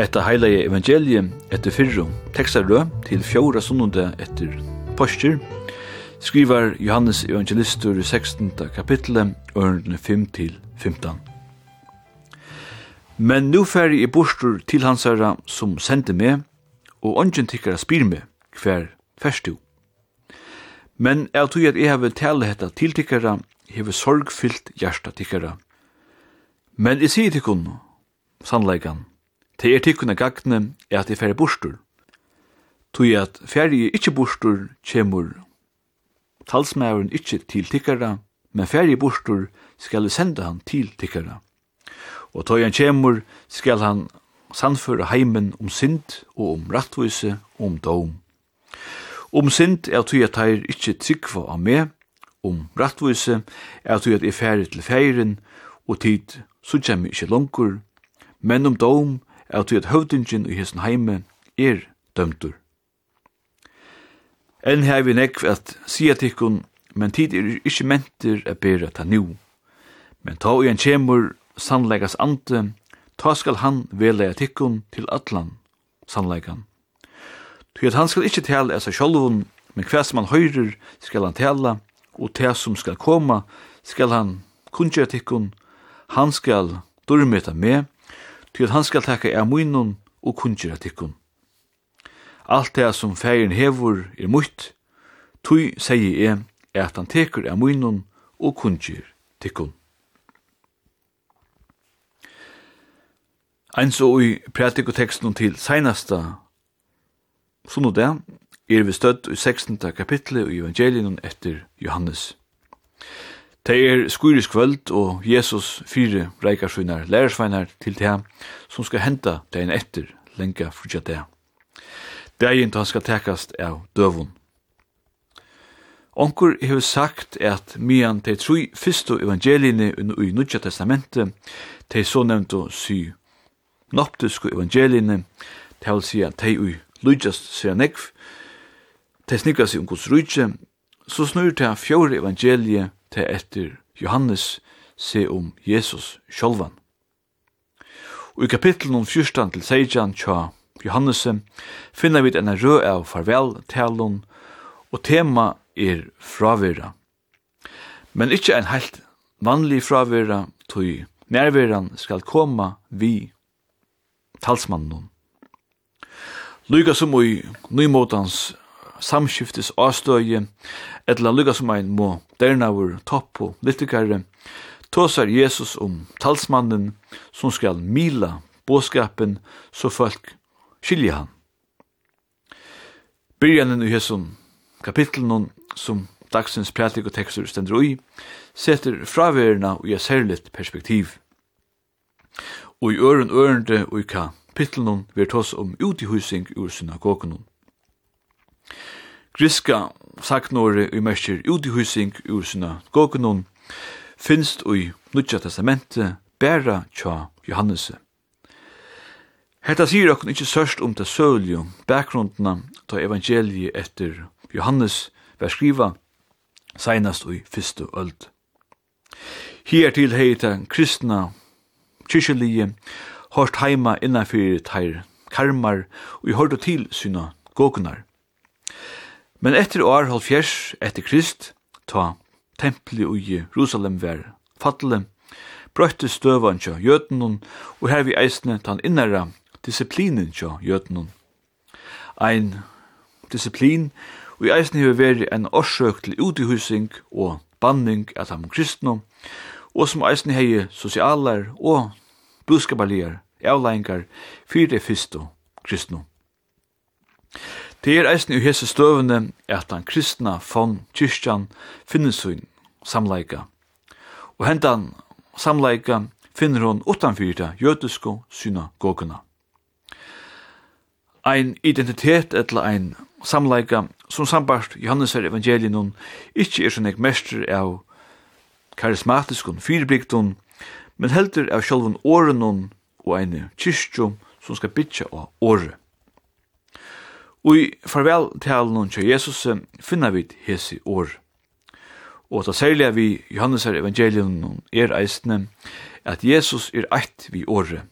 Hetta heilige evangelium etter fyrru tekstarø til fjóra sunnunde etter postur, skrivar Johannes evangelistur i 16. kapitlet, ørendene 5 til 15. Men nu færri i bostur til hans herra som sendte meg, og ongen tikkara spyr meg hver festu. Men jeg tror at jeg har tale hetta til tikkara, hever sorgfyllt hjärsta tikkara. Men jeg sier tikkun, sannleikan, Det er tykkene gagne er at det færre bostur. Tui at færre ikkje bostur kjemur talsmæren ikkje til tykkara, men færre bostur skal senda han til tykkara. Og tui han kjemur skal han sannføra heimen om synd og om rattvise og om dom. Om synd er tui at heir ikkje tryggva av meg, om rattvise er tui at jeg færre til færen og tid så kjem ikkje langkur, men om dom er til at høvdingen i hessen heime er dømtur. Enn hei vi nekv at sia tikkun, men tid er ikkje mentir a bera ta nu. Men ta og en kjemur sannleikas ante, ta skal han velja tikkun til atlan sannleikan. Ty at han skal ikkje tala av seg sjolvun, men hver som han høyrer skal han tala, og te som skal koma skal han kunngjøre tikkun, han skal durmeta med, til at han skal taka er munnen og kunnkjera tikkun. Alt det som feiren hevur er mutt, tui segi er at han tekur er munnen og kunnkjer tikkun. Ein så i pratikoteksten til seinasta sunnu det, er vi støtt i 16. kapitlet i evangelien etter Johannes. Det er skuris kvöld og Jesus fire reikarsvinar, lærersveinar til det som skal henta degin etter lenga frutja det. Degin han skal tekast av døvun. Onkur hefur sagt at mian te trui fyrstu evangeliene i Nudja testamentet, te så nevnt og sy noptisku evangeliene, te vil sia te ui lujast sia nekv, te snikka sig om Guds rujtje, så snur te fjore evangelie til etter Johannes se om Jesus sjolvan. Og i kapitlen 14 til 16 tja Johannes finner vi en rød av farvel talon og tema er fravera. Men ikkje en heilt vanlig fravera tog nærveran skal koma vi talsmannen. Lyga som i nymotans samskiftes avstøye, etla lukka som ein må dernavur og litikare, tåsar Jesus om talsmannen som skal mila båskapen så folk skilja han. Byrjanen i hesson kapitlen som dagsens prætik og tekstur stendur ui, setter fraverna i et særligt perspektiv. Og i øren ørende og i kapitlen vi tås om utihusing ur synagogen. Griska saknore i mestir utihusing ur sina gokunon finst i Nudja testamentet bæra tja Johannese. Hetta sier okkur ikkje sørst om det sølju bakgrundna ta evangeliet etter Johannes vær skriva seinast i fyrstu öld. Hier til heita kristna kyrkjelige hårst heima innanfyrir teir karmar og i hårdu til syna gokunar. Men etter år halv fjers etter Krist, ta templi og i Jerusalem ver fatle, brøtte støvan tja jötnun, og her vi eisne tan innara disiplinen tja jötnun. Ein disiplin, og i eisne hefur veri en årsøk til utihusing og banning av ham kristnum, og som eisne hei sosialar og budskapaligar avlæringar fyrir det fyrst kristnum. Det er eisen i hese støvende at den kristna von kyrkjan finnes hun samleika. Og hentan samleika finner hun utanfyr det jødisko synagoguna. Ein identitet etla ein samleika som sambart Johannes er evangelien ikkje er sånn ek mester av karismatiskun fyrbygdun, men heldur av sjálfun åren og ein kyrkjo som skal bytja av året. Og i farvel til Jesus finner vi hese år. Og ta særlig vi Johannes her evangelion er eisne at Jesus er eitt vi året.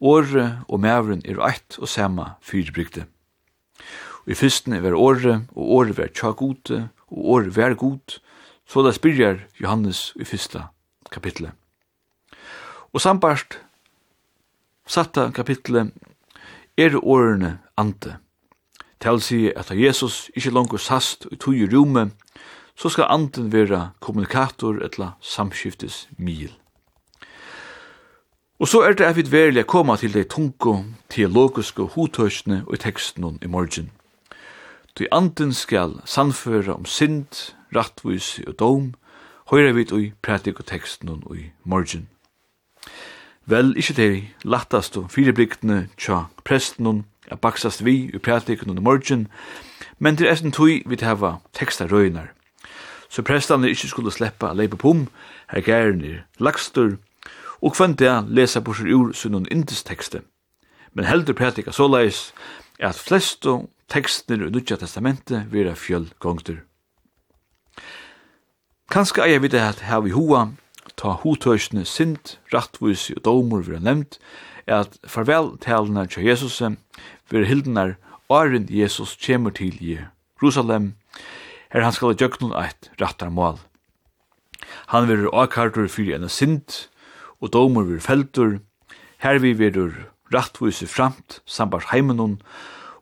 Året og mævren er eitt og sama fyrbrygde. Og i fyrsten var året, og året var tja gode, og året var god, så da spyrjar Johannes i fyrsta kapitlet. Og sambart satta kapitlet er årene ante. Tal sig at Jesus ikkje langur sast i tog i rume, så skal anden vera kommunikator etla samskiftes mil. Og så er det at vi verilig koma til de tungo, teologiske hotøysene og teksten i morgen. Du anden skal sannføre om synd, rattvis og dom, høyre vi i prætik og teksten i morgen. Vel, ikkje dei lattast og firebliktene tja presten er baksast vi i prætikon under morgen, men til essen tui vi hava teksta røynar. Så prestane ikkje skulle sleppa a leipa pum, her gæren er lagstur, og kvann det lesa på sér ur sunn indis tekste. Men heldur prætika såleis er at flestu tekstner i Nudja Testamentet vera fjöllgongter. Kanska eier vi det at her vi hoa, ta hotøysene sint, rattvus og domur vera nevnt, er at farveltalene til Jesus ver hildenar åren Jesus kjemur til i Jerusalem, her han skal i djøknun eit rattar mål. Han verur akkartur fyrir enn sint, og domur verur feltur, her vi verur rattvise framt, sambar heimenun,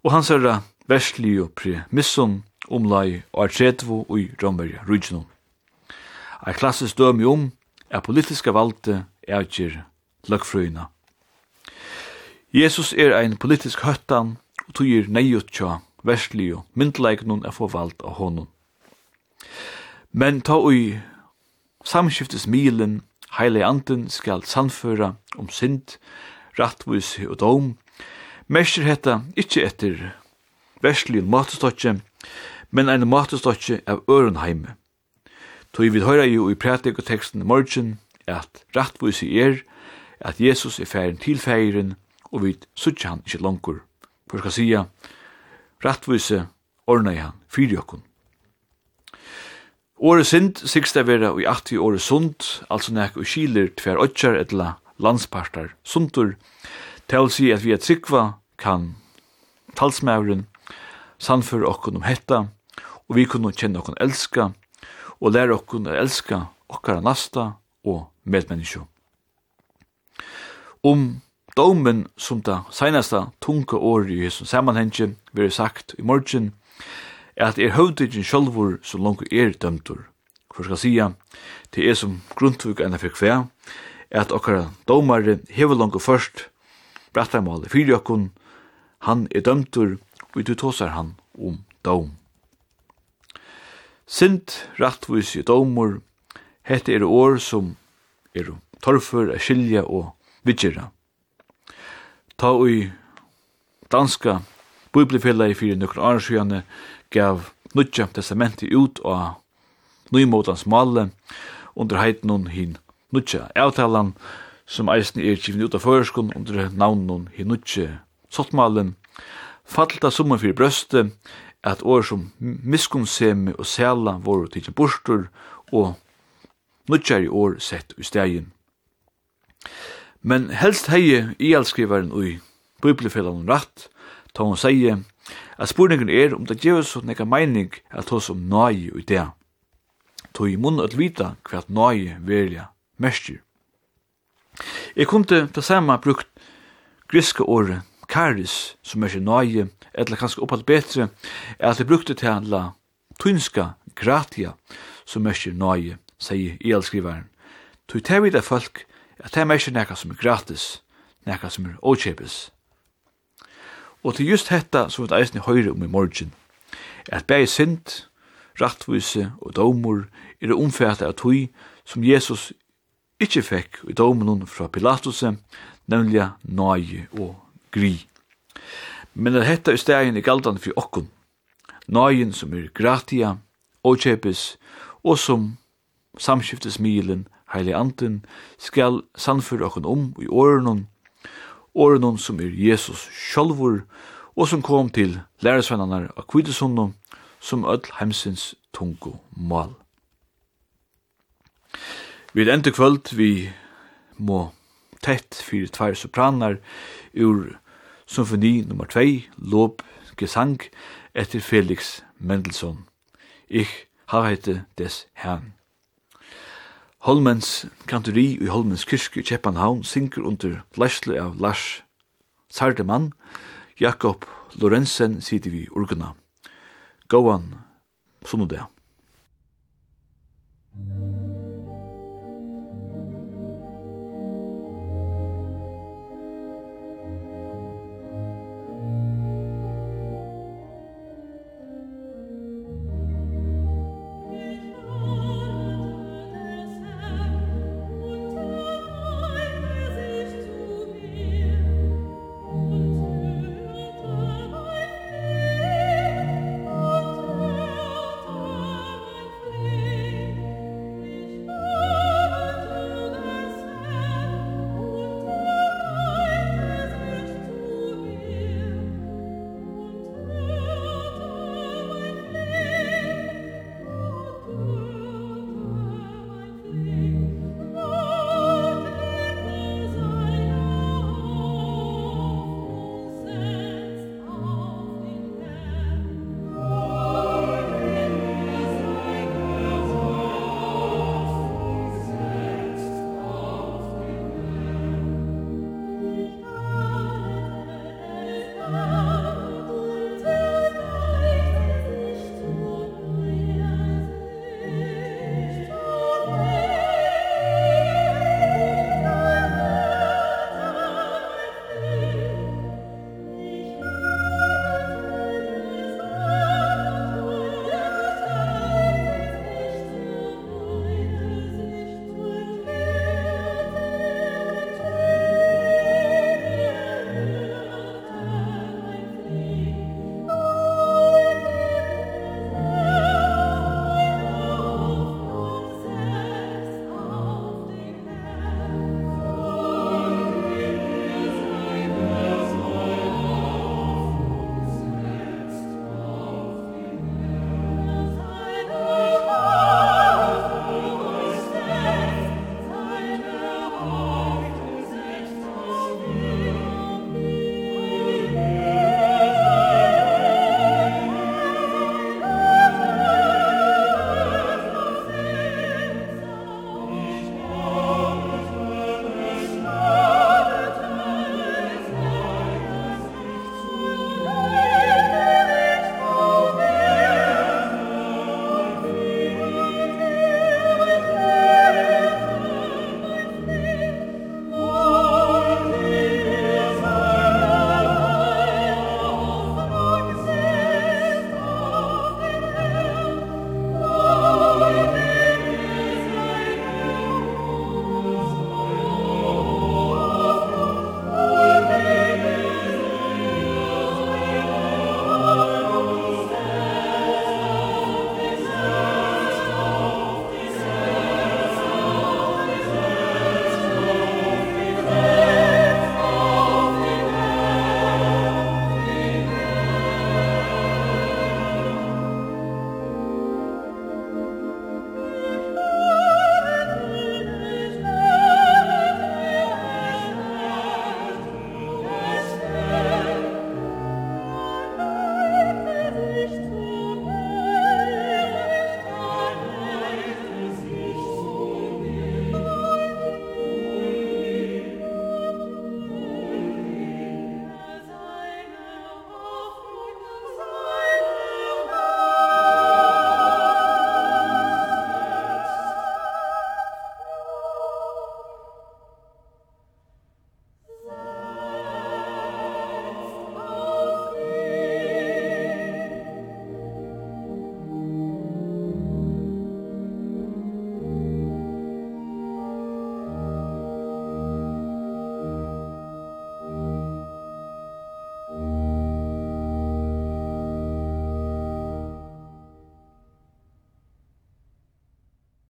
og hans herra versli og premisson, omlai og artretvo og i romverja rujnun. Ei klassisk dømi om er politiska valde er ikke løgfrøyna Jesus er ein politisk høttan og tøyer neiut tja, verslig og myndleiknun er forvald av honum. Men ta ui samskiftes milen, heile anden skal sannføra om synd, rattvis og dom, Mestir hetta ikkje etter verslig matestotje, men ein matestotje av ørenheime. Tøy vi høyra jo i prætik og teksten i morgen, at rattvis er, at Jesus er færen til færen, og vi suttje han ikkje langkur. For skal sia, rattvise ordna i han, fyri okkun. Åre sind, sikst er vera i 80 åre sund, altså nek og skiler tver otjar etla landspartar sundur, til si at vi at sikva kan talsmævren sannføre okkun om hetta, og vi kunne kjenne okkun elska, og lære okkun å elska okkara nasta og medmennesko. Om domen som det seneste tunga året i som sammanhenge vil sagt i morgen er at er høvdegjen sjølvor som langt er dømtur. For skal sia, det er som grundtug enn fikk kve, at okkara domare hever langt først brattamal i fyrjokkun, han er dømtur, og du tåsar han om dom. Sint rattvis i domur, hette er år som er torfur, er skilja og vidgjera ta ui danska biblifellet i fyrir nukra arrasjøyane gav nutja testamenti ut av nymotans male under heitnun hin nutja avtalan som eisen er kivin ut av føreskon under navnun hin nutja sottmalen fallta summa fyrir brøste at år som miskunnsemi og sæla voru tidsin burstur og nutja i år sett i stegin. Men helst hei ialskrivaren ui bibelfellan rætt, ta hon seie at spurningen er om det gjevs så nekka meining at hos om nøye ui det. Toi i munn at vita hva nai verja mestir. Jeg kunne på samme brukt griske året karis, som er nai, eller kanskje oppalt betre, er at jeg brukte til la tunska gratia, som er nai, sier ialskrivaren. Toi tevida folk at det er ikke nekka som er gratis, nekka som er åkjepes. Og til just hetta som vi eisne høyre om i morgen, at bæg sint, rattvise og domur er det av tui som Jesus ikkje fekk i domen fra Pilatus, nemlig nøye og gri. Men at hetta er stegin i galdan for okkun, nøyen som er gratia, åkjepes, og som samskiftes milen heilig anten, skal sannføre okken om i årenon, årenon som er Jesus sjálfur, og som kom til læresvennanar av kvidesundum, som öll heimsins tungo mal. Vi enda kvöld vi må tett fyrir tvær sopranar ur symfoni nummer 2, Lob Gesang, etter Felix Mendelssohn. Ich habe des Herrn. Holmens kantori i Holmens kyrk i Kjeppanhavn synker under flesle av Lars Sardemann, Jakob Lorentzen sitter vi organa. Gåan, sånn og det. Thank you.